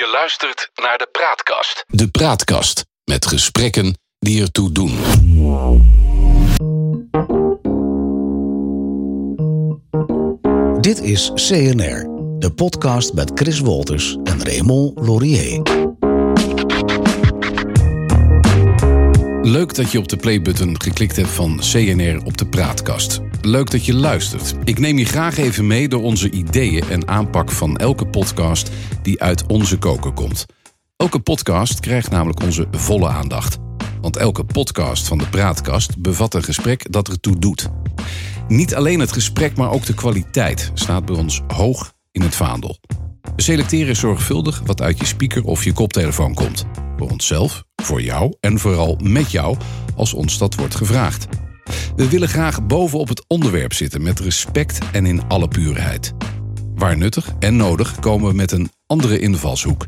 Je luistert naar de Praatkast. De Praatkast met gesprekken die ertoe doen. Dit is CNR, de podcast met Chris Wolters en Raymond Laurier. Leuk dat je op de playbutton geklikt hebt van CNR op de Praatkast. Leuk dat je luistert. Ik neem je graag even mee door onze ideeën en aanpak van elke podcast die uit onze koker komt. Elke podcast krijgt namelijk onze volle aandacht. Want elke podcast van de Praatkast bevat een gesprek dat ertoe doet. Niet alleen het gesprek, maar ook de kwaliteit staat bij ons hoog in het vaandel. We selecteren zorgvuldig wat uit je speaker of je koptelefoon komt. Voor onszelf, voor jou en vooral met jou als ons dat wordt gevraagd. We willen graag bovenop het onderwerp zitten met respect en in alle puurheid. Waar nuttig en nodig komen we met een andere invalshoek.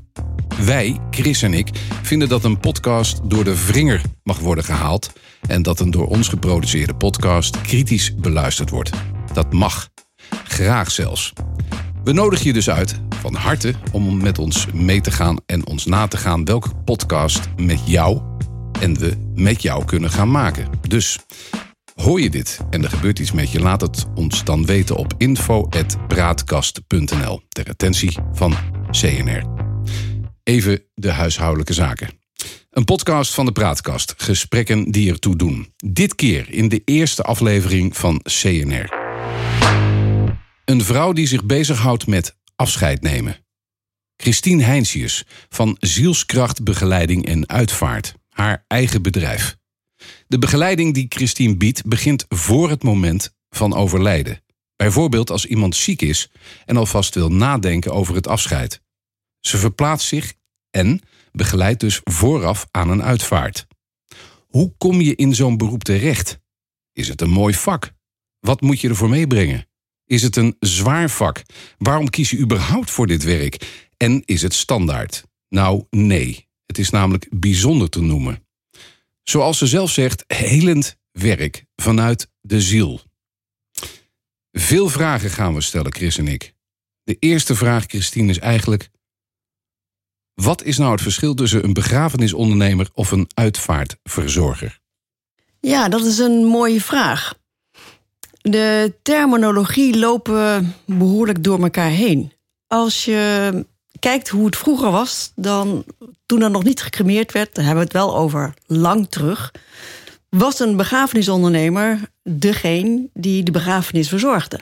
Wij, Chris en ik, vinden dat een podcast door de wringer mag worden gehaald en dat een door ons geproduceerde podcast kritisch beluisterd wordt. Dat mag. Graag zelfs. We nodigen je dus uit, van harte, om met ons mee te gaan en ons na te gaan welke podcast met jou en we met jou kunnen gaan maken. Dus hoor je dit en er gebeurt iets met je, laat het ons dan weten op info.praatkast.nl ter attentie van CNR. Even de huishoudelijke zaken. Een podcast van de Praatkast. Gesprekken die ertoe doen. Dit keer in de eerste aflevering van CNR. Een vrouw die zich bezighoudt met afscheid nemen. Christine Heinsius van Zielskrachtbegeleiding en Uitvaart. Haar eigen bedrijf. De begeleiding die Christine biedt begint voor het moment van overlijden. Bijvoorbeeld als iemand ziek is en alvast wil nadenken over het afscheid. Ze verplaatst zich en begeleidt dus vooraf aan een uitvaart. Hoe kom je in zo'n beroep terecht? Is het een mooi vak? Wat moet je ervoor meebrengen? Is het een zwaar vak? Waarom kies je überhaupt voor dit werk? En is het standaard? Nou, nee. Het is namelijk bijzonder te noemen. Zoals ze zelf zegt, helend werk vanuit de ziel. Veel vragen gaan we stellen, Chris en ik. De eerste vraag, Christine, is eigenlijk: wat is nou het verschil tussen een begrafenisondernemer of een uitvaartverzorger? Ja, dat is een mooie vraag. De terminologie lopen behoorlijk door elkaar heen. Als je kijkt hoe het vroeger was, dan toen er nog niet gecremeerd werd, dan hebben we het wel over lang terug, was een begrafenisondernemer degene die de begrafenis verzorgde.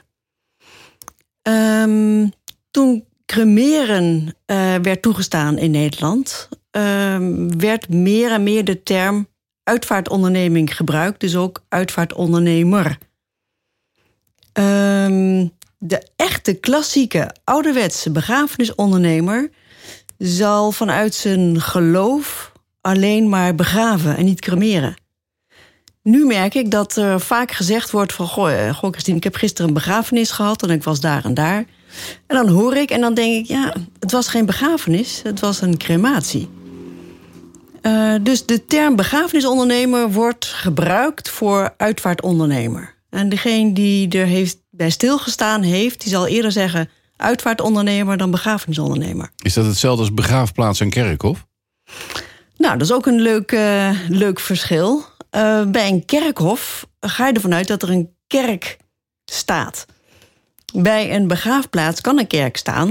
Um, toen cremeren uh, werd toegestaan in Nederland, uh, werd meer en meer de term uitvaartonderneming gebruikt, dus ook uitvaartondernemer. Uh, de echte klassieke ouderwetse begrafenisondernemer zal vanuit zijn geloof alleen maar begraven en niet cremeren. Nu merk ik dat er vaak gezegd wordt van... Goh, eh, goh Christine, ik heb gisteren een begrafenis gehad... en ik was daar en daar. En dan hoor ik en dan denk ik... ja, het was geen begrafenis, het was een crematie. Uh, dus de term begrafenisondernemer wordt gebruikt voor uitvaartondernemer. En degene die er heeft bij stilgestaan heeft... die zal eerder zeggen uitvaartondernemer dan begrafenisondernemer. Is dat hetzelfde als begraafplaats en kerkhof? Nou, dat is ook een leuk, uh, leuk verschil. Uh, bij een kerkhof ga je ervan uit dat er een kerk staat. Bij een begraafplaats kan een kerk staan,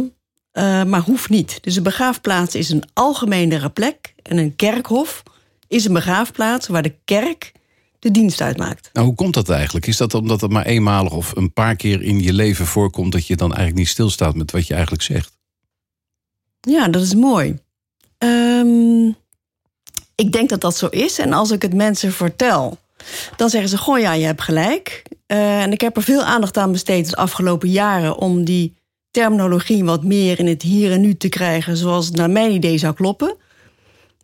uh, maar hoeft niet. Dus een begraafplaats is een algemenere plek. En een kerkhof is een begraafplaats waar de kerk de dienst uitmaakt. Nou, hoe komt dat eigenlijk? Is dat omdat het maar eenmalig of een paar keer in je leven voorkomt dat je dan eigenlijk niet stilstaat met wat je eigenlijk zegt? Ja, dat is mooi. Um, ik denk dat dat zo is. En als ik het mensen vertel, dan zeggen ze: Goh, ja, je hebt gelijk. Uh, en ik heb er veel aandacht aan besteed de afgelopen jaren om die terminologie wat meer in het hier en nu te krijgen, zoals het naar mijn idee zou kloppen.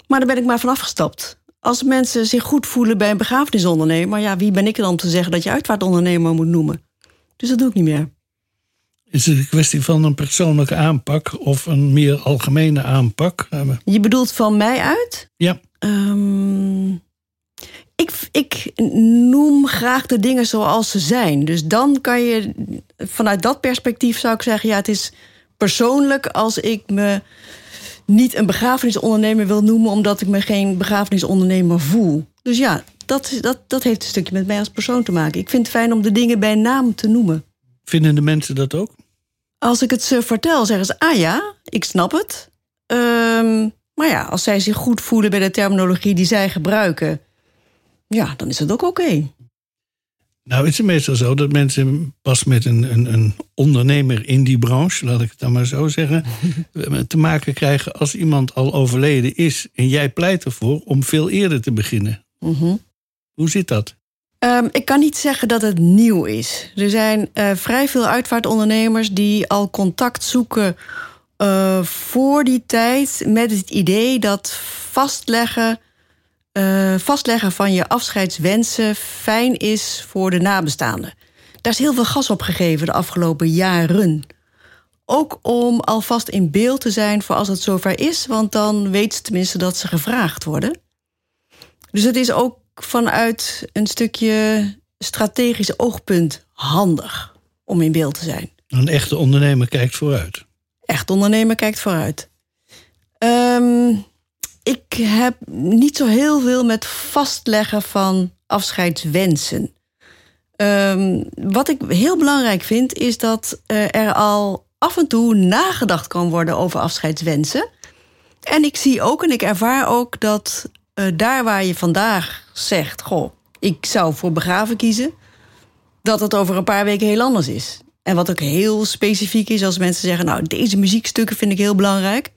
Maar daar ben ik maar van afgestapt. Als mensen zich goed voelen bij een begrafenisondernemer, ja, wie ben ik dan om te zeggen dat je uitvaartondernemer moet noemen? Dus dat doe ik niet meer. Is het een kwestie van een persoonlijke aanpak of een meer algemene aanpak? Je bedoelt van mij uit? Ja. Um, ik, ik noem graag de dingen zoals ze zijn. Dus dan kan je, vanuit dat perspectief zou ik zeggen, ja, het is persoonlijk als ik me niet een begrafenisondernemer wil noemen, omdat ik me geen begrafenisondernemer voel. Dus ja, dat, dat, dat heeft een stukje met mij als persoon te maken. Ik vind het fijn om de dingen bij naam te noemen. Vinden de mensen dat ook? Als ik het ze vertel, zeggen ze: Ah ja, ik snap het. Ehm, maar ja, als zij zich goed voelen bij de terminologie die zij gebruiken, ja, dan is het ook oké. Nou, is het meestal zo dat mensen pas met een, een, een ondernemer in die branche, laat ik het dan maar zo zeggen, te maken krijgen als iemand al overleden is. En jij pleit ervoor om veel eerder te beginnen. Mhm. Hoe zit dat? Ehm, ik kan niet zeggen dat het nieuw is. Er zijn eh, vrij veel uitvaartondernemers die al contact zoeken eh, voor die tijd met het idee dat vastleggen, eh, vastleggen van je afscheidswensen fijn is voor de nabestaanden. Daar is heel veel gas op gegeven de afgelopen jaren. Ook om alvast in beeld te zijn voor als het zover is, want dan weten ze tenminste dat ze gevraagd worden. Dus het is ook vanuit een stukje strategisch oogpunt handig om in beeld te zijn. Een echte ondernemer kijkt vooruit. Echt ondernemer kijkt vooruit. Ehm, ik heb niet zo heel veel met vastleggen van afscheidswensen. Ehm, wat ik heel belangrijk vind, is dat eh, er al af en toe nagedacht kan worden over afscheidswensen. En ik zie ook en ik ervaar ook dat eh, daar waar je vandaag zegt: Goh, ik zou voor begraven kiezen, dat het over een paar weken heel anders is. En wat ook heel specifiek is, als mensen zeggen: Nou, deze muziekstukken vind ik heel belangrijk.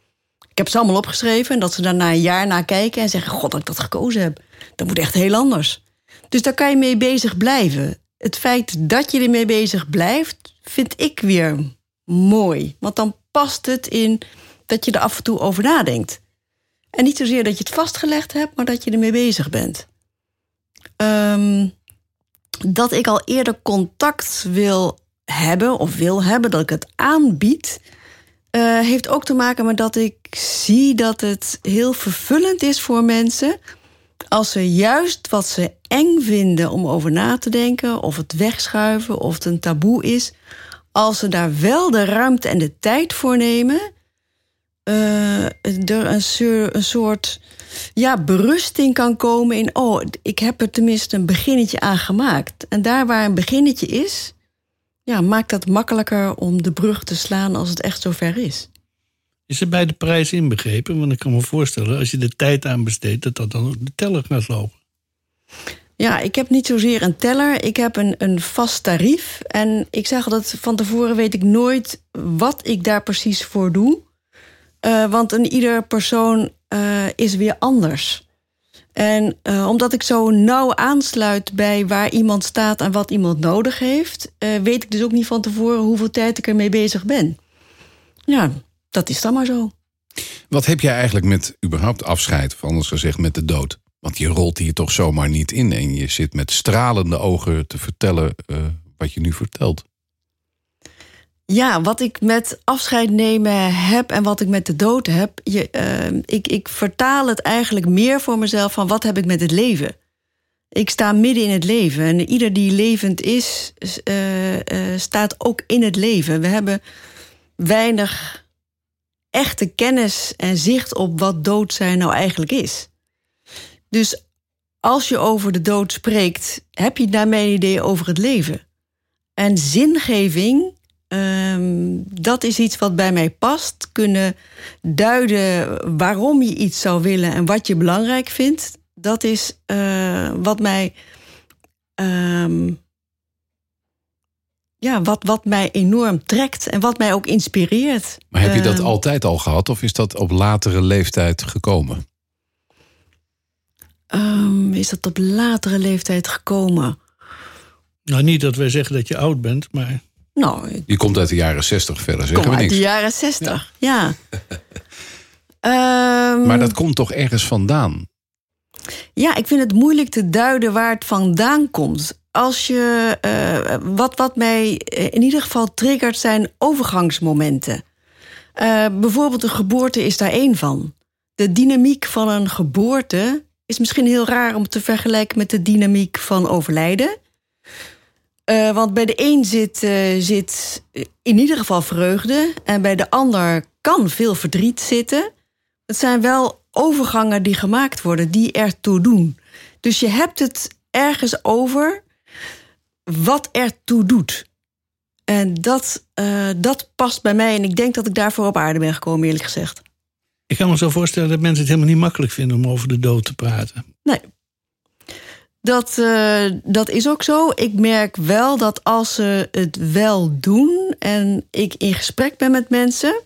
Ik heb ze allemaal opgeschreven en dat ze daarna een jaar naar kijken en zeggen: God, dat ik dat gekozen heb. Dat moet echt heel anders. Dus daar kan je mee bezig blijven. Het feit dat je ermee bezig blijft, vind ik weer mooi. Want dan past het in dat je er af en toe over nadenkt. En niet zozeer dat je het vastgelegd hebt, maar dat je ermee bezig bent. Ehm, dat ik al eerder contact wil hebben of wil hebben, dat ik het aanbied, eh, heeft ook te maken met dat ik zie dat het heel vervullend is voor mensen als ze juist wat ze eng vinden om over na te denken, of het wegschuiven, of het een taboe is, als ze daar wel de ruimte en de tijd voor nemen, uh, er een, een, soort ja, berusting kan komen in, oh, ik heb er tenminste een beginnetje aan gemaakt. En daar waar een beginnetje is, ja, maakt dat makkelijker om de brug te slaan als het echt zover is. Is er bij de prijs inbegrepen? Want ik kan me voorstellen, als je de tijd aan besteedt, dat dat dan ook de teller gaat lopen. Ja, ik heb niet zozeer een teller. Ik heb een, een vast tarief. En ik zeg dat van tevoren weet ik nooit wat ik daar precies voor doe. Uh, want een ieder persoon uh, is weer anders. En uh, omdat ik zo nauw aansluit bij waar iemand staat en wat iemand nodig heeft, weet ik dus ook niet van tevoren hoeveel tijd ik ermee bezig ben. Ja, dat is dan maar zo. Wat heb jij eigenlijk met überhaupt afscheid, of anders gezegd met de dood? Want je rolt hier toch zomaar niet in en je zit met stralende ogen te vertellen wat je nu vertelt. Ja, wat ik met afscheid nemen heb en wat ik met de dood heb, je, uh, ik, ik vertaal het eigenlijk meer voor mezelf van wat heb ik met het leven. Ik sta midden in het leven en ieder die levend is, uh, uh, staat ook in het leven. We hebben weinig echte kennis en zicht op wat dood zijn nou eigenlijk is. Dus als je over de dood spreekt, heb je daarmee een idee over het leven. En zingeving Um, dat is iets wat bij mij past. Kunnen duiden waarom je iets zou willen en wat je belangrijk vindt. Dat is uh, wat mij. Um, ja, wat, wat mij enorm trekt en wat mij ook inspireert. Maar heb je dat Um, altijd al gehad of is dat op latere leeftijd gekomen? um, is dat op latere leeftijd gekomen? Nou, niet dat wij zeggen dat je oud bent, maar Nou, ik Je komt uit de jaren 60 verder, zeggen kom we uit niks. de jaren zestig. Ja. Ehm, Maar dat komt toch ergens vandaan? Ja, ik vind het moeilijk te duiden waar het vandaan komt. Als je, eh, wat, wat mij eh, in ieder geval triggert zijn overgangsmomenten. Eh, bijvoorbeeld een geboorte is daar één van. De dynamiek van een geboorte is misschien heel raar om te vergelijken met de dynamiek van overlijden. Eh, want bij de een zit, eh, zit in ieder geval vreugde en bij de ander kan veel verdriet zitten. Het zijn wel overgangen die gemaakt worden, die ertoe doen. Dus je hebt het ergens over wat ertoe doet. En dat, uh, dat past bij mij. En ik denk dat ik daarvoor op aarde ben gekomen, eerlijk gezegd. Ik kan me zo voorstellen dat mensen het helemaal niet makkelijk vinden om over de dood te praten. Nee. Dat, uh, dat is ook zo. Ik merk wel dat als ze het wel doen en ik in gesprek ben met mensen,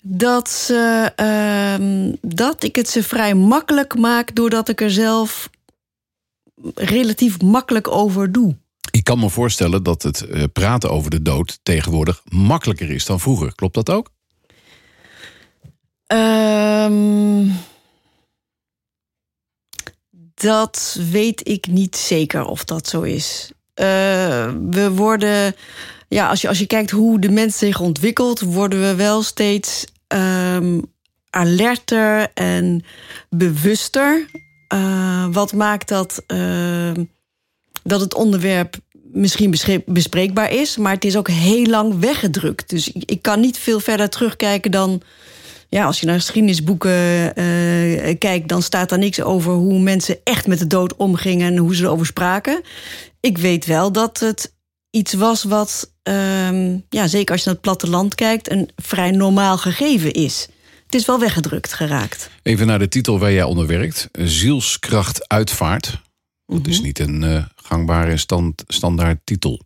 dat, ze, uh, dat ik het ze vrij makkelijk maak doordat ik er zelf relatief makkelijk over doe. Ik kan me voorstellen dat het uh, praten over de dood tegenwoordig makkelijker is dan vroeger. Klopt dat ook? Um, dat weet ik niet zeker of dat zo is. Uh, we worden, ja, als je, als je kijkt hoe de mens zich ontwikkelt, worden we wel steeds um, alerter en bewuster. Uh, wat maakt dat, uh, dat het onderwerp misschien bespreekbaar is, maar het is ook heel lang weggedrukt. Dus ik kan niet veel verder terugkijken dan ja, als je naar geschiedenisboeken uh, kijkt, dan staat daar niks over hoe mensen echt met de dood omgingen en hoe ze erover spraken. Ik weet wel dat het iets was wat, uh, ja, zeker als je naar het platteland kijkt, een vrij normaal gegeven is. Het is wel weggedrukt geraakt. Even naar de titel waar jij onder werkt: Zielskracht Uitvaart. Dat mm -hmm. is niet een uh, gangbare stand, standaard titel.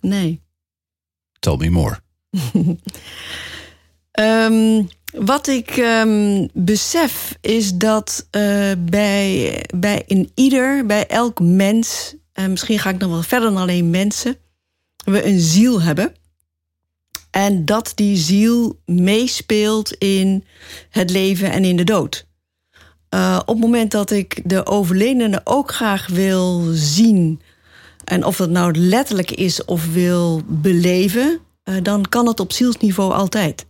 Nee. Tell me more. um, wat ik um, besef is dat uh, bij, bij in ieder, bij elk mens, en misschien ga ik nog wel verder dan alleen mensen, we een ziel hebben. En dat die ziel meespeelt in het leven en in de dood. Uh, op het moment dat ik de overledene ook graag wil zien, en of dat nou letterlijk is of wil beleven, uh, dan kan het op zielsniveau altijd.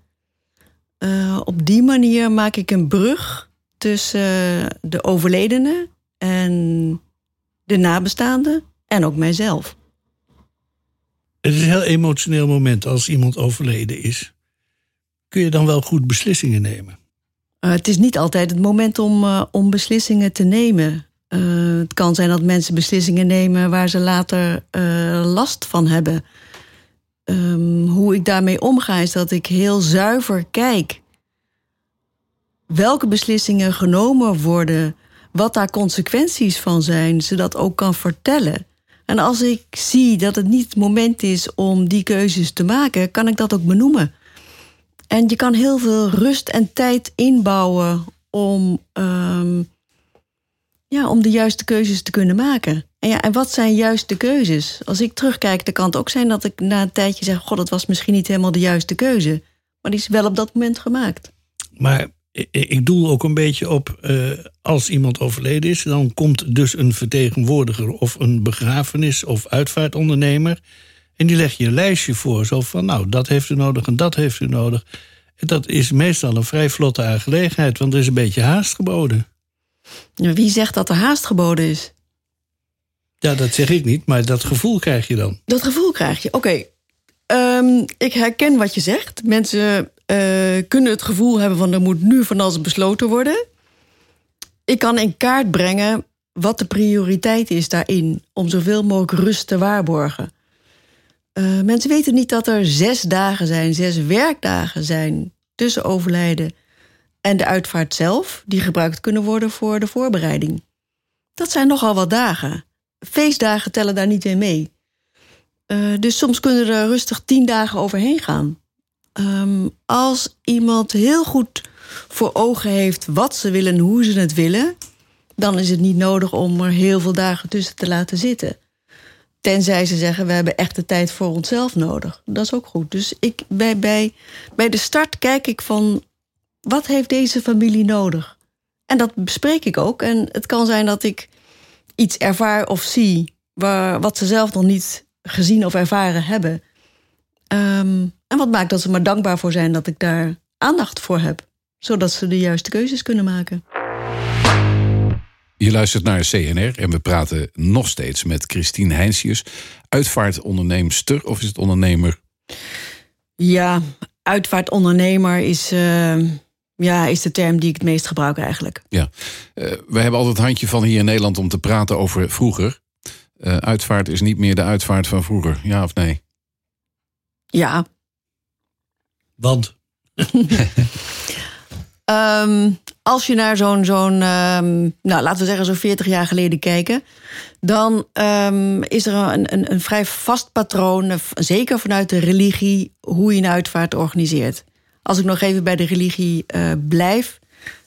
Uh, op die manier maak ik een brug tussen de overledene en de nabestaanden en ook mijzelf. Het is een heel emotioneel moment als iemand overleden is. Kun je dan wel goed beslissingen nemen? Uh, het is niet altijd het moment om, uh, om beslissingen te nemen. Uh, het kan zijn dat mensen beslissingen nemen waar ze later last van hebben. Um, hoe ik daarmee omga is dat ik heel zuiver kijk welke beslissingen genomen worden, wat daar consequenties van zijn, zodat ook kan vertellen. En als ik zie dat het niet het moment is om die keuzes te maken, kan ik dat ook benoemen. En je kan heel veel rust en tijd inbouwen om, um, ja, om de juiste keuzes te kunnen maken. En, ja, en wat zijn juist de keuzes? Als ik terugkijk, dan kan het ook zijn dat ik na een tijdje zeg: God, dat was misschien niet helemaal de juiste keuze. Maar die is wel op dat moment gemaakt. Maar ik doel ook een beetje op uh, als iemand overleden is, dan komt dus een vertegenwoordiger of een begrafenis- of uitvaartondernemer. En die leg je een lijstje voor, zo van nou, dat heeft u nodig en dat heeft u nodig. En dat is meestal een vrij vlotte aangelegenheid, want er is een beetje haast geboden. Wie zegt dat er haast geboden is? Ja, dat zeg ik niet, maar dat gevoel krijg je dan. Dat gevoel krijg je, oké. Okay. Um, ik herken wat je zegt. Mensen uh, kunnen het gevoel hebben van er moet nu van alles besloten worden. Ik kan in kaart brengen wat de prioriteit is daarin om zoveel mogelijk rust te waarborgen. Uh, mensen weten niet dat er zes dagen zijn, zes werkdagen zijn tussen overlijden en de uitvaart zelf, die gebruikt kunnen worden voor de voorbereiding. Dat zijn nogal wat dagen. Feestdagen tellen daar niet in mee. Uh, dus soms kunnen er rustig tien dagen overheen gaan. Um, als iemand heel goed voor ogen heeft wat ze willen en hoe ze het willen, dan is het niet nodig om er heel veel dagen tussen te laten zitten. Tenzij ze zeggen, we hebben echt de tijd voor onszelf nodig. Dat is ook goed. Dus ik, bij, bij, bij de start kijk ik van, wat heeft deze familie nodig? En dat bespreek ik ook. En het kan zijn dat ik iets ervaar of zie... Waar, wat ze zelf nog niet gezien of ervaren hebben. Um, en wat maakt dat ze maar dankbaar voor zijn dat ik daar aandacht voor heb. Zodat ze de juiste keuzes kunnen maken. Je luistert naar CNR en we praten nog steeds met Christine Heinsius. Uitvaartondernemster of is het ondernemer? Ja, uitvaartondernemer is, uh, Ja, is de term die ik het meest gebruik eigenlijk. Ja. Uh, we hebben altijd het handje van hier in Nederland om te praten over vroeger. Uh, uitvaart is niet meer de uitvaart van vroeger, ja of nee? Ja. Want? um, als je naar zo'n, zo'n um, nou, laten we zeggen, zo'n 40 jaar geleden kijken, dan um, is er een, een, een, vrij vast patroon, zeker vanuit de religie, hoe je een uitvaart organiseert. Als ik nog even bij de religie uh, blijf,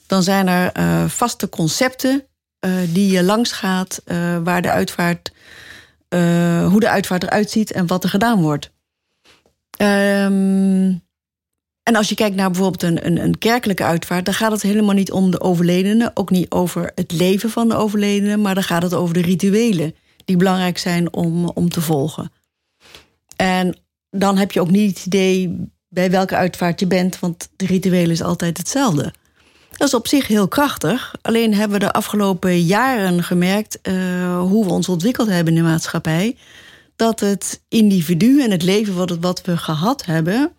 dan zijn er uh, vaste concepten uh, die je langs gaat, waar de uitvaart, hoe de uitvaart eruit ziet en wat er gedaan wordt. Um, en als je kijkt naar bijvoorbeeld een, een, een, kerkelijke uitvaart, dan gaat het helemaal niet om de overledene, ook niet over het leven van de overledene, maar dan gaat het over de rituelen die belangrijk zijn om, om te volgen. En dan heb je ook niet het idee bij welke uitvaart je bent, want de ritueel is altijd hetzelfde. Dat is op zich heel krachtig. Alleen hebben we de afgelopen jaren gemerkt uh, hoe we ons ontwikkeld hebben in de maatschappij. Dat het individu en het leven wat, het, wat we gehad hebben,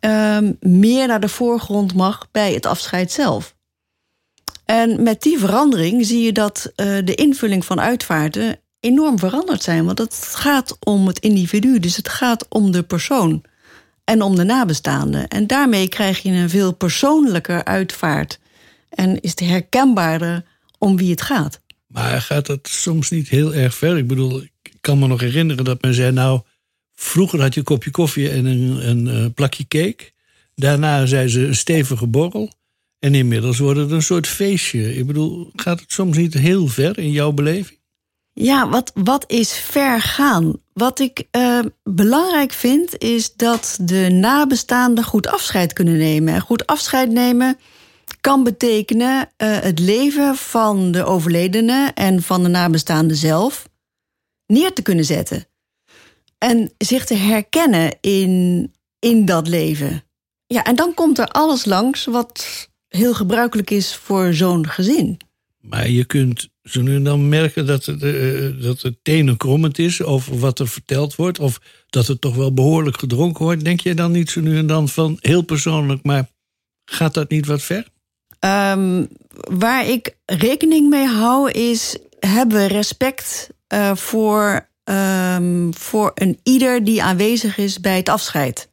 um, meer naar de voorgrond mag bij het afscheid zelf. En met die verandering zie je dat uh, de invulling van uitvaarten enorm veranderd zijn. Want het gaat om het individu, dus het gaat om de persoon en om de nabestaanden. En daarmee krijg je een veel persoonlijker uitvaart. En is het herkenbaarder om wie het gaat. Maar gaat dat soms niet heel erg ver? Ik bedoel, ik kan me nog herinneren dat men zei: Nou, Vroeger had je een kopje koffie en een, een, eh, plakje cake. Daarna zei ze een stevige borrel. En inmiddels wordt het een soort feestje. Ik bedoel, gaat het soms niet heel ver in jouw beleving? Ja, wat, wat is ver gaan? Wat ik uh, belangrijk vind, is dat de nabestaanden goed afscheid kunnen nemen. En goed afscheid nemen kan betekenen uh, het leven van de overledene en van de nabestaande zelf neer te kunnen zetten. En zich te herkennen in, in dat leven. Ja, en dan komt er alles langs wat heel gebruikelijk is voor zo'n gezin. Maar je kunt zo nu dan merken dat het, uh, dat het tenenkrommend is over wat er verteld wordt. Of dat het toch wel behoorlijk gedronken wordt. Denk je dan niet zo nu en dan van heel persoonlijk, maar gaat dat niet wat ver? Um, waar ik rekening mee hou is, hebben we respect uh, voor um, voor een ieder die aanwezig is bij het afscheid.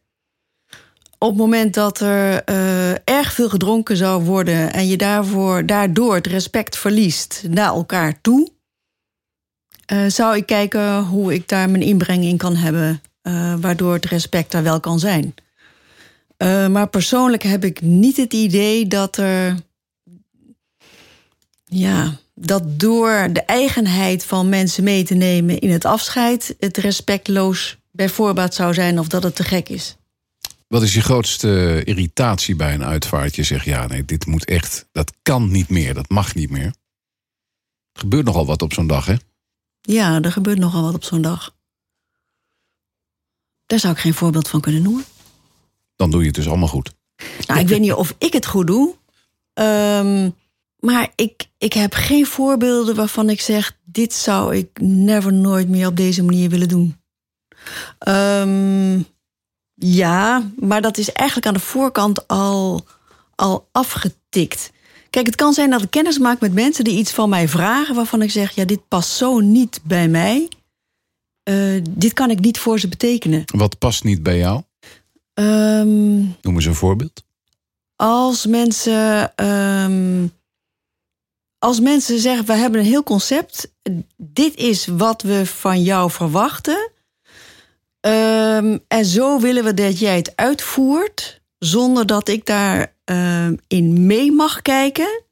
Op het moment dat er uh, erg veel gedronken zou worden en je daarvoor, daardoor het respect verliest naar elkaar toe, uh, zou ik kijken hoe ik daar mijn inbreng in kan hebben, uh, waardoor het respect daar wel kan zijn. maar persoonlijk heb ik niet het idee dat er. Ja, dat door de eigenheid van mensen mee te nemen in het afscheid, het respectloos bij zou zijn of dat het te gek is. Wat is je grootste irritatie bij een uitvaart? Je zegt ja, nee, dit moet echt, dat kan niet meer, dat mag niet meer. Er gebeurt nogal wat op zo'n dag, hè? Ja, er gebeurt nogal wat op zo'n dag. Daar zou ik geen voorbeeld van kunnen noemen. Dan doe je het dus allemaal goed. Nou, ik weet niet of ik het goed doe. Um, maar ik, ik heb geen voorbeelden waarvan ik zeg: dit zou ik never nooit meer op deze manier willen doen. Um, ja, maar dat is eigenlijk aan de voorkant al, al afgetikt. Kijk, het kan zijn dat ik kennis maak met mensen die iets van mij vragen waarvan ik zeg: ja, dit past zo niet bij mij. Uh, dit kan ik niet voor ze betekenen. Wat past niet bij jou? Um, Noem eens een voorbeeld. Als mensen. Um, als mensen zeggen, we hebben een heel concept, dit is wat we van jou verwachten. Um, en zo willen we dat jij het uitvoert, zonder dat ik daarin ehm, in mee mag kijken.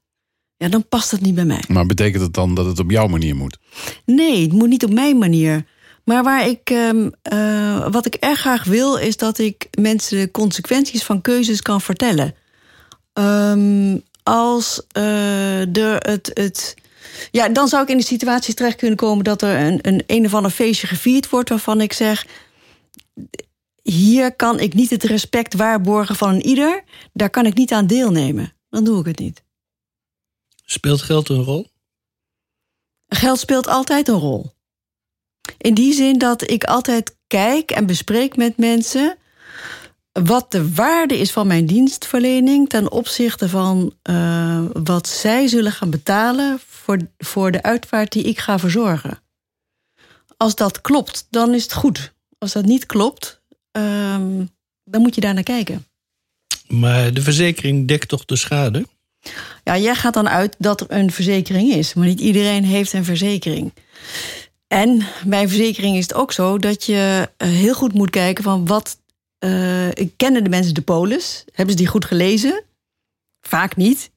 Ja, dan past het niet bij mij. Maar betekent het dan dat het op jouw manier moet? Nee, het moet niet op mijn manier. Maar waar ik, um, uh, wat ik erg graag wil, is dat ik mensen de consequenties van keuzes kan vertellen. Als uh, de, het, het. Ja, dan zou ik in de situatie terecht kunnen komen dat er een, een een of ander feestje gevierd wordt waarvan ik zeg. Hier kan ik niet het respect waarborgen van een ieder. Daar kan ik niet aan deelnemen. Dan doe ik het niet. Speelt geld een rol? Geld speelt altijd een rol. In die zin dat ik altijd kijk en bespreek met mensen wat de waarde is van mijn dienstverlening ten opzichte van uh, wat zij zullen gaan betalen voor, voor de uitvaart die ik ga verzorgen. Als dat klopt, dan is het goed. Als dat niet klopt, uh, dan moet je daar naar kijken. Maar de verzekering dekt toch de schade? Ja, jij gaat dan uit dat er een verzekering is, maar niet iedereen heeft een verzekering. En bij verzekering is het ook zo dat je eh, heel goed moet kijken van wat uh, kennen de mensen de polis? Hebben ze die goed gelezen? Vaak niet.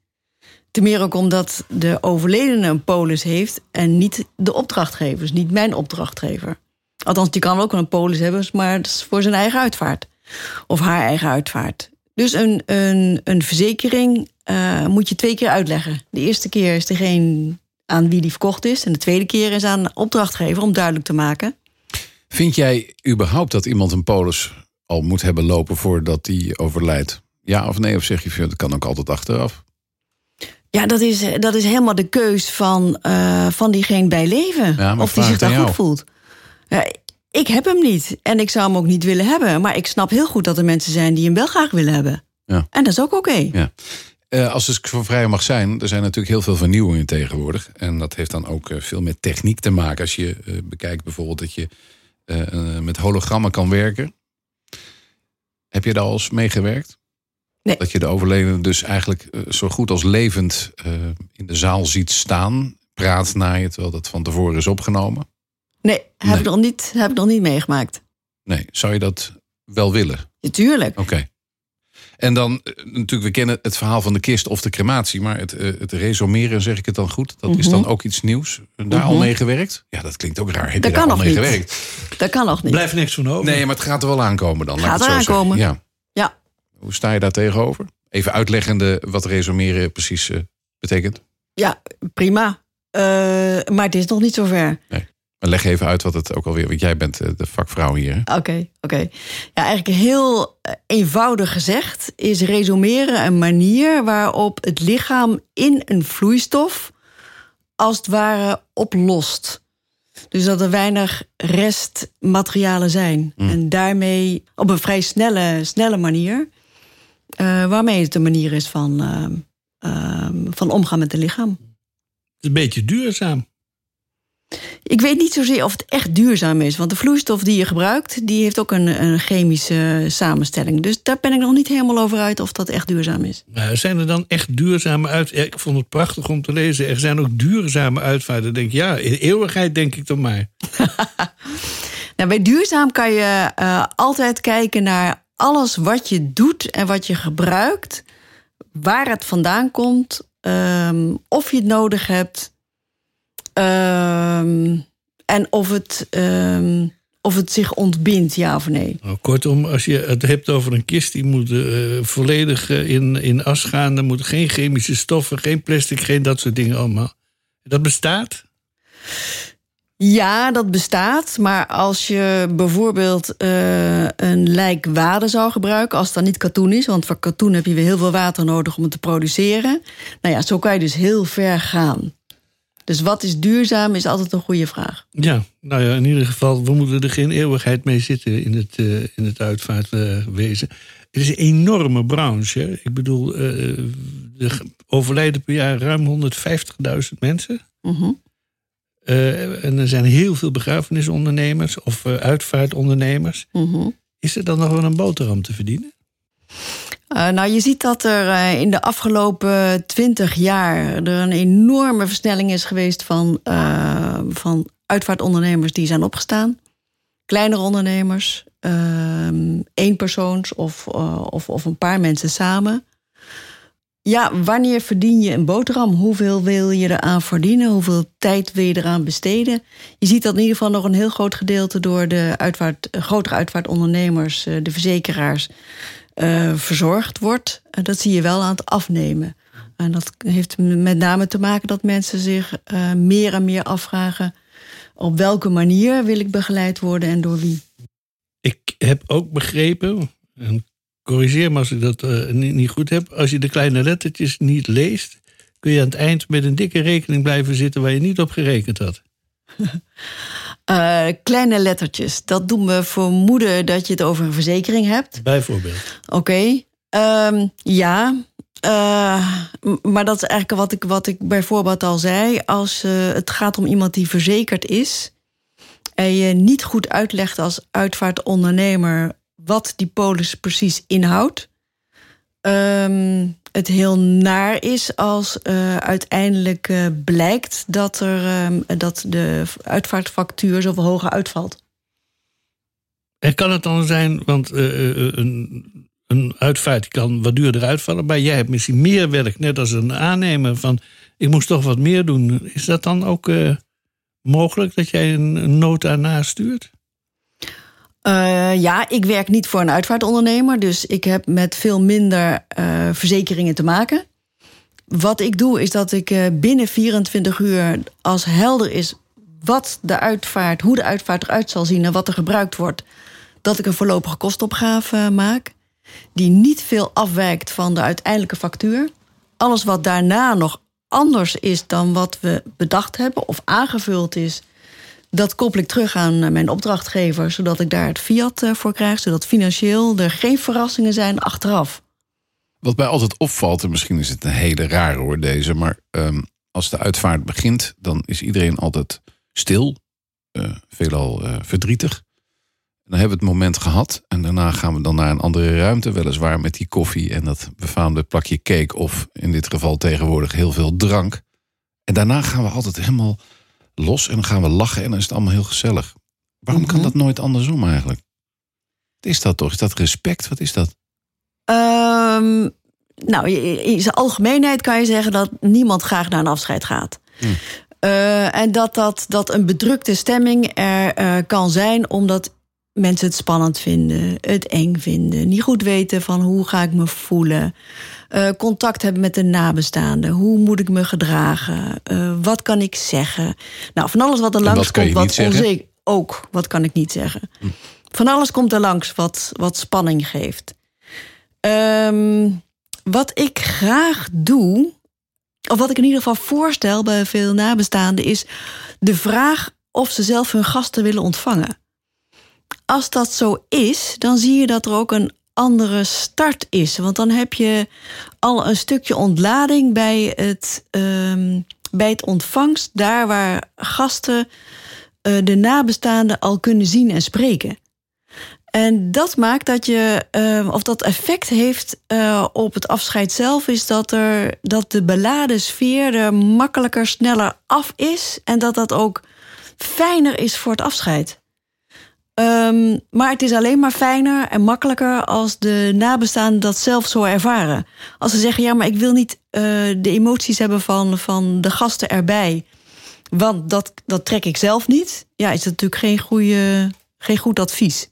Ten meer ook omdat de overledene een polis heeft en niet de opdrachtgever, dus niet mijn opdrachtgever. Althans, die kan ook wel een polis hebben, maar dat is voor zijn eigen uitvaart. Of haar eigen uitvaart. Dus een, een, een verzekering uh, moet je twee keer uitleggen. De eerste keer is degene aan wie die verkocht is. En de tweede keer is aan de opdrachtgever om duidelijk te maken. Vind jij überhaupt dat iemand een polis al moet hebben lopen voordat hij overlijdt? Ja of nee? Of zeg je, dat kan ook altijd achteraf? Ja, dat is, dat is helemaal de keus van, uh, van diegene bij leven. Ja, of die zich daar goed voelt. Ik heb hem niet. En ik zou hem ook niet willen hebben. Maar ik snap heel goed dat er mensen zijn die hem wel graag willen hebben. Ja. En dat is ook oké. Ja. Uh, als het voor vrij mag zijn, er zijn natuurlijk heel veel vernieuwingen tegenwoordig. En dat heeft dan ook uh, veel met techniek te maken. Als je uh, bekijkt bijvoorbeeld dat je met hologrammen kan werken. Heb je daar al eens mee gewerkt? Nee. Dat je de overledene dus eigenlijk zo goed als levend in de zaal ziet staan. Praat naar je, terwijl dat van tevoren is opgenomen. Nee, heb, Ik, nog niet, heb ik nog niet meegemaakt. Nee, zou je dat wel willen? Natuurlijk. Oké. En dan, eh, natuurlijk, we kennen het verhaal van de kist of de crematie. Maar het, eh, het resumeren, zeg ik het dan goed? Dat is dan mhm. ook iets nieuws. Daar al mhm. mee gewerkt? Ja, dat klinkt ook raar. Heb dat je daar al mee niet. gewerkt? Dat kan nog niet. Blijft niks van over. Nee, maar het gaat er wel aankomen dan. Gaat er aankomen. Ja. ja. Hoe sta je daar tegenover? Even uitleggende wat resumeren precies uh, betekent. Ja, prima. Uh, maar het is nog niet zover. Nee. Maar leg even uit wat het ook alweer... want jij bent eh, de vakvrouw hier. Oké, oké. Ja, eigenlijk heel eh, eenvoudig gezegd... is resumeren een manier waarop het lichaam in een vloeistof... als het ware oplost. Dus dat er weinig restmaterialen zijn. Mm. En daarmee op een vrij snelle, snelle manier... Uh, waarmee het een manier is van, uh, uh, van omgaan met het lichaam. Het is een beetje duurzaam. Ik weet niet zozeer of het echt duurzaam is. Want de vloeistof die je gebruikt, die heeft ook een, een chemische samenstelling. Dus daar ben ik nog niet helemaal over uit of dat echt duurzaam is. Nou, zijn er dan echt duurzame uitvaarten? Ik vond het prachtig om te lezen. Er zijn ook duurzame uitvaarten. denk ik, ja, in eeuwigheid denk ik dan maar. nou, bij duurzaam kan je uh, altijd kijken naar alles wat je doet en wat je gebruikt. Waar het vandaan komt. Um, of je het nodig hebt Ehm, en of het, ehm, of het zich ontbindt, ja of nee. Nou, kortom, als je het hebt over een kist die moet uh, volledig uh, in, in as gaan, dan moeten geen chemische stoffen, geen plastic, geen dat soort dingen allemaal. Dat bestaat? Ja, dat bestaat. Maar als je bijvoorbeeld uh, een lijkwade zou gebruiken, als dan niet katoen is, want voor katoen heb je weer heel veel water nodig om het te produceren. Nou ja, zo kan je dus heel ver gaan. Dus wat is duurzaam is altijd een goede vraag. Ja, nou ja, in ieder geval, we moeten er geen eeuwigheid mee zitten in het, uh, in het uitvaartwezen. het is een enorme branche. Ik bedoel, er overlijden per jaar ruim 150.000 mensen. Uh en er zijn heel veel begrafenisondernemers of uitvaartondernemers. -huh. Is er dan nog wel een boterham te verdienen? Uh, nou, je ziet dat er uh, in de afgelopen twintig jaar er een enorme versnelling is geweest van, uh, van uitvaartondernemers die zijn opgestaan. Kleinere ondernemers, eenpersoons of, of, of een paar mensen samen. Ja, wanneer verdien je een boterham? Hoeveel wil je eraan verdienen? Hoeveel tijd wil je eraan besteden? Je ziet dat in ieder geval nog een heel groot gedeelte door de uitvaart, grotere uitvaartondernemers, de verzekeraars, uh, verzorgd wordt. Uh, dat zie je wel aan het afnemen. En dat heeft met name te maken dat mensen zich uh, meer en meer afvragen... op welke manier wil ik begeleid worden en door wie. Ik heb ook begrepen, en corrigeer me als ik dat niet, niet goed heb... als je de kleine lettertjes niet leest... kun je aan het eind met een dikke rekening blijven zitten... waar je niet op gerekend had. Eh, kleine lettertjes. Dat doet me vermoeden dat je het over een verzekering hebt. Bijvoorbeeld. Oké. Ehm, ja. Eh, maar dat is eigenlijk wat ik, wat ik bijvoorbeeld al zei. Als eh, het gaat om iemand die verzekerd is. en je niet goed uitlegt als uitvaartondernemer. wat die polis precies inhoudt. Ehm, het heel naar is als eh, uiteindelijk eh, blijkt dat, er, ehm, dat de uitvaartfactuur zoveel hoger uitvalt. En kan het dan zijn, want eh, een, een uitvaart kan wat duurder uitvallen, maar jij hebt misschien meer werk, net als een aannemer van ik moest toch wat meer doen. Is dat dan ook mogelijk dat jij een, een nota nastuurt? Eh, ja, ik werk niet voor een uitvaartondernemer, dus ik heb met veel minder eh, verzekeringen te maken. Wat ik doe is dat ik eh, binnen 24 uur, als helder is wat de uitvaart, hoe de uitvaart eruit zal zien en wat er gebruikt wordt, dat ik een voorlopige kostopgave maak, die niet veel afwijkt van de uiteindelijke factuur. Alles wat daarna nog anders is dan wat we bedacht hebben of aangevuld is, dat koppel ik terug aan eh, mijn opdrachtgever, zodat ik daar het fiat eh, voor krijg, zodat financieel er geen verrassingen zijn achteraf. Wat mij altijd opvalt, en misschien is het een hele rare hoor deze, maar ehm, als de uitvaart begint, dan is iedereen altijd stil, eh, veelal verdrietig. Dan hebben we het moment gehad en daarna gaan we dan naar een andere ruimte, weliswaar met die koffie en dat befaamde plakje cake of in dit geval tegenwoordig heel veel drank. En daarna gaan we altijd helemaal los en dan gaan we lachen en dan is het allemaal heel gezellig. Waarom kan dat nooit andersom eigenlijk? Wat is dat toch? Is dat respect? Wat is dat? Ehm, nou, in in zijn algemeenheid kan je zeggen dat niemand graag naar een afscheid gaat. Hmm. Eh, en dat, dat, dat een bedrukte stemming er eh, kan zijn omdat mensen het spannend vinden, het eng vinden, niet goed weten van hoe ga ik me voelen, eh, contact hebben met de nabestaanden, hoe moet ik me gedragen, Eh, wat kan ik zeggen. Nou, van alles wat er langs komt, wat onzeker. Ook, wat kan ik niet zeggen. Van alles komt er langs wat, wat spanning geeft. Ehm, wat ik graag doe, of wat ik in ieder geval voorstel bij veel nabestaanden, is de vraag of ze zelf hun gasten willen ontvangen. Als dat zo is, dan zie je dat er ook een andere start is. Want dan heb je al een stukje ontlading bij het, ehm, bij het ontvangst, daar waar gasten eh, de nabestaanden al kunnen zien en spreken. En dat maakt dat je, eh, of dat effect heeft eh, op het afscheid zelf, is dat, er, dat de beladen sfeer er makkelijker, sneller af is. En dat dat ook fijner is voor het afscheid. Ehm, maar het is alleen maar fijner en makkelijker als de nabestaanden dat zelf zo ervaren. Als ze zeggen, ja, maar ik wil niet eh, de emoties hebben van, van de gasten erbij. Want dat, dat trek ik zelf niet. Ja, is dat natuurlijk geen, goede, geen goed advies.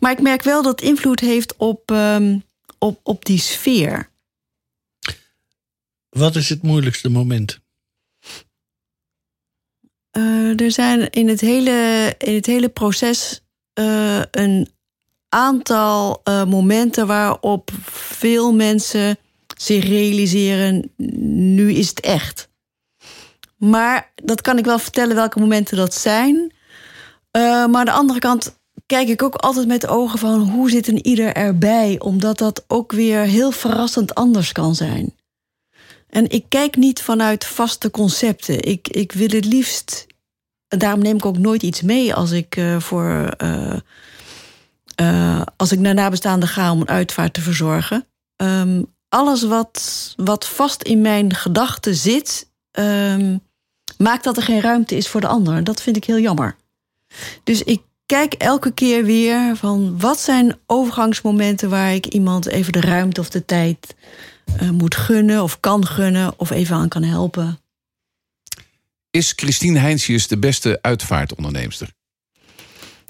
Maar ik merk wel dat het invloed heeft op, ehm, op, op die sfeer. Wat is het moeilijkste moment? Eh, er zijn in het hele, in het hele proces eh, een aantal eh, momenten waarop veel mensen zich realiseren: nu is het echt. Maar dat kan ik wel vertellen welke momenten dat zijn. Eh, maar aan de andere kant kijk ik ook altijd met de ogen van hoe zit een ieder erbij, omdat dat ook weer heel verrassend anders kan zijn. En ik kijk niet vanuit vaste concepten. Ik, ik wil het liefst. Daarom neem ik ook nooit iets mee als ik eh, voor. eh, eh, als ik naar nabestaanden ga om een uitvaart te verzorgen. Ehm, alles wat, wat vast in mijn gedachten zit, ehm, maakt dat er geen ruimte is voor de ander. Dat vind ik heel jammer. Dus ik kijk elke keer weer van wat zijn overgangsmomenten waar ik iemand even de ruimte of de tijd moet gunnen of kan gunnen of even aan kan helpen. Is Christine Heinsius de beste uitvaartonderneemster?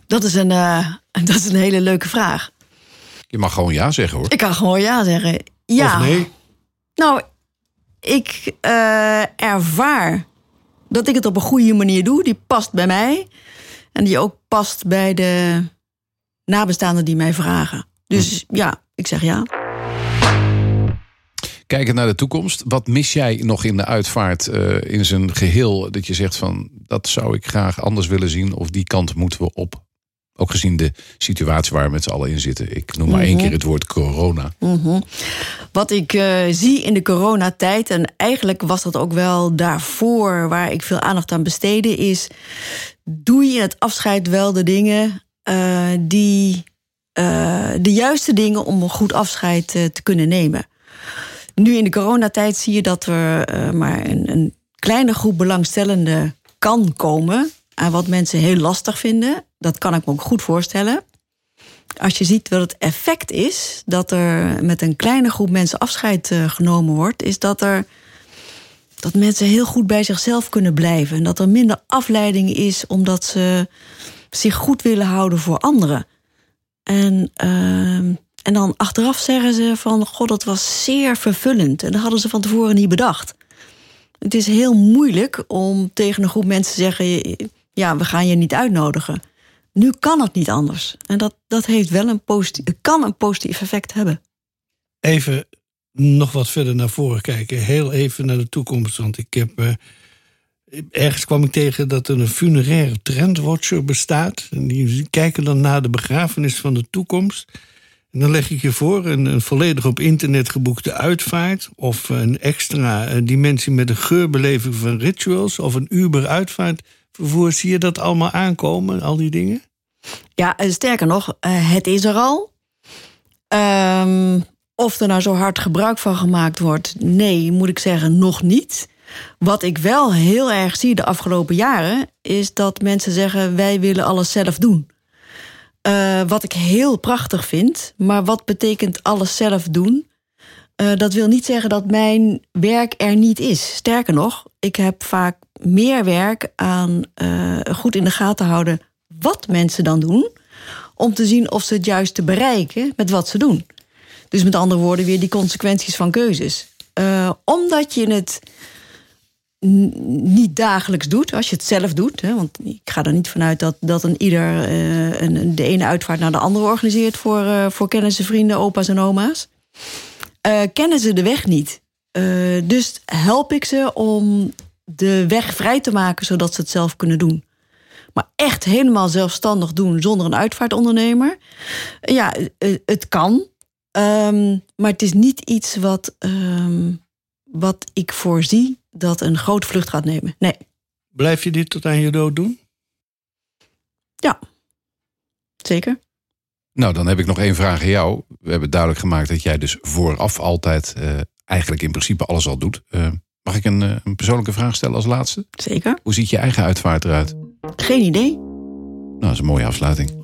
Dat is een, eh, dat is een hele leuke vraag. Je mag gewoon ja zeggen hoor. Ik kan gewoon ja zeggen. Ja. Of nee? Nou, ik eh, ervaar dat ik het op een goede manier doe. Die past bij mij. En die ook past bij de nabestaanden die mij vragen. Dus ja, ik zeg ja. Kijken naar de toekomst. Wat mis jij nog in de uitvaart eh, in zijn geheel? Dat je zegt van dat zou ik graag anders willen zien. Of die kant moeten we op. Ook gezien de situatie waar we met z'n allen in zitten. Ik noem maar één keer het woord corona. Mhm. Wat ik eh, zie in de coronatijd, en eigenlijk was dat ook wel daarvoor waar ik veel aandacht aan besteedde, is doe je in het afscheid wel de dingen eh, die de juiste dingen om een goed afscheid te kunnen nemen. Nu in de coronatijd zie je dat er maar een, een kleine groep belangstellenden kan komen aan wat mensen heel lastig vinden. Dat kan ik me ook goed voorstellen. Als je ziet wat het effect is dat er met een kleine groep mensen afscheid eh, genomen wordt, is dat er dat mensen heel goed bij zichzelf kunnen blijven. En dat er minder afleiding is omdat ze zich goed willen houden voor anderen. En, ehm, en dan achteraf zeggen ze van, god, dat was zeer vervullend. En dat hadden ze van tevoren niet bedacht. Het is heel moeilijk om tegen een groep mensen te zeggen, ja, we gaan je niet uitnodigen. Nu kan het niet anders. En dat, dat heeft wel een positief, kan een positief effect hebben. Even nog wat verder naar voren kijken. Heel even naar de toekomst. Want ik heb. Uh, ergens kwam ik tegen dat er een funeraire trendwatcher bestaat. En die kijken dan naar de begrafenis van de toekomst. En dan leg ik je voor een, een volledig op internet geboekte uitvaart. Of een extra een dimensie met een geurbeleving van rituals. Of een Uber uitvaart vervoer. Zie je dat allemaal aankomen, al die dingen? Ja, sterker nog, eh, het is er al. Ehm, of er nou zo hard gebruik van gemaakt wordt, nee, moet ik zeggen, nog niet. Wat ik wel heel erg zie de afgelopen jaren, is dat mensen zeggen: wij willen alles zelf doen. Uh, wat ik heel prachtig vind, maar wat betekent alles zelf doen? Uh, dat wil niet zeggen dat mijn werk er niet is. Sterker nog, ik heb vaak meer werk aan uh, goed in de gaten houden wat mensen dan doen, om te zien of ze het juist te bereiken met wat ze doen. Dus met andere woorden, weer die consequenties van keuzes. Omdat je het niet dagelijks doet, als je het zelf doet. Hè, want ik ga er niet vanuit dat, dat een ieder uh, een, de ene uitvaart naar de andere organiseert voor, uh, voor kennissen, vrienden, opa's en oma's. kennen ze de weg niet. dus help ik ze om de weg vrij te maken zodat ze het zelf kunnen doen. Maar echt helemaal zelfstandig doen zonder een uitvaartondernemer. Ja, eh, het kan. Um, maar het is niet iets wat, um, wat ik voorzie dat een grote vlucht gaat nemen. Nee. Blijf je dit tot aan je dood doen? Ja, zeker. Nou, dan heb ik nog één vraag aan jou. We hebben duidelijk gemaakt dat jij dus vooraf altijd uh, eigenlijk in principe alles al doet. Uh, Mag ik een, eh, een, persoonlijke vraag stellen als laatste? Zeker. Hoe ziet je eigen uitvaart eruit? Geen idee. Nou, dat is een mooie afsluiting.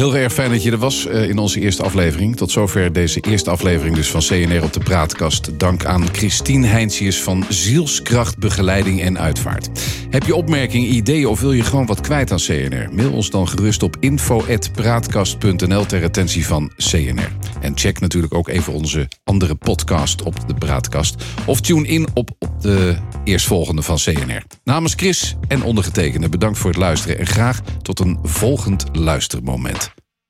Heel erg fijn dat je er was eh, in onze eerste aflevering. Tot zover deze eerste aflevering dus van CNR op de Praatkast. Dank aan Christine Heintjes van Zielskracht Begeleiding en Uitvaart. Heb je opmerkingen, ideeën of wil je gewoon wat kwijt aan CNR? Mail ons dan gerust op info.praatkast.nl ter attentie van CNR. En check natuurlijk ook even onze andere podcast op de Praatkast. Of tune in op, op de eerstvolgende van CNR. Namens Chris en ondergetekende bedankt voor het luisteren... en graag tot een volgend luistermoment.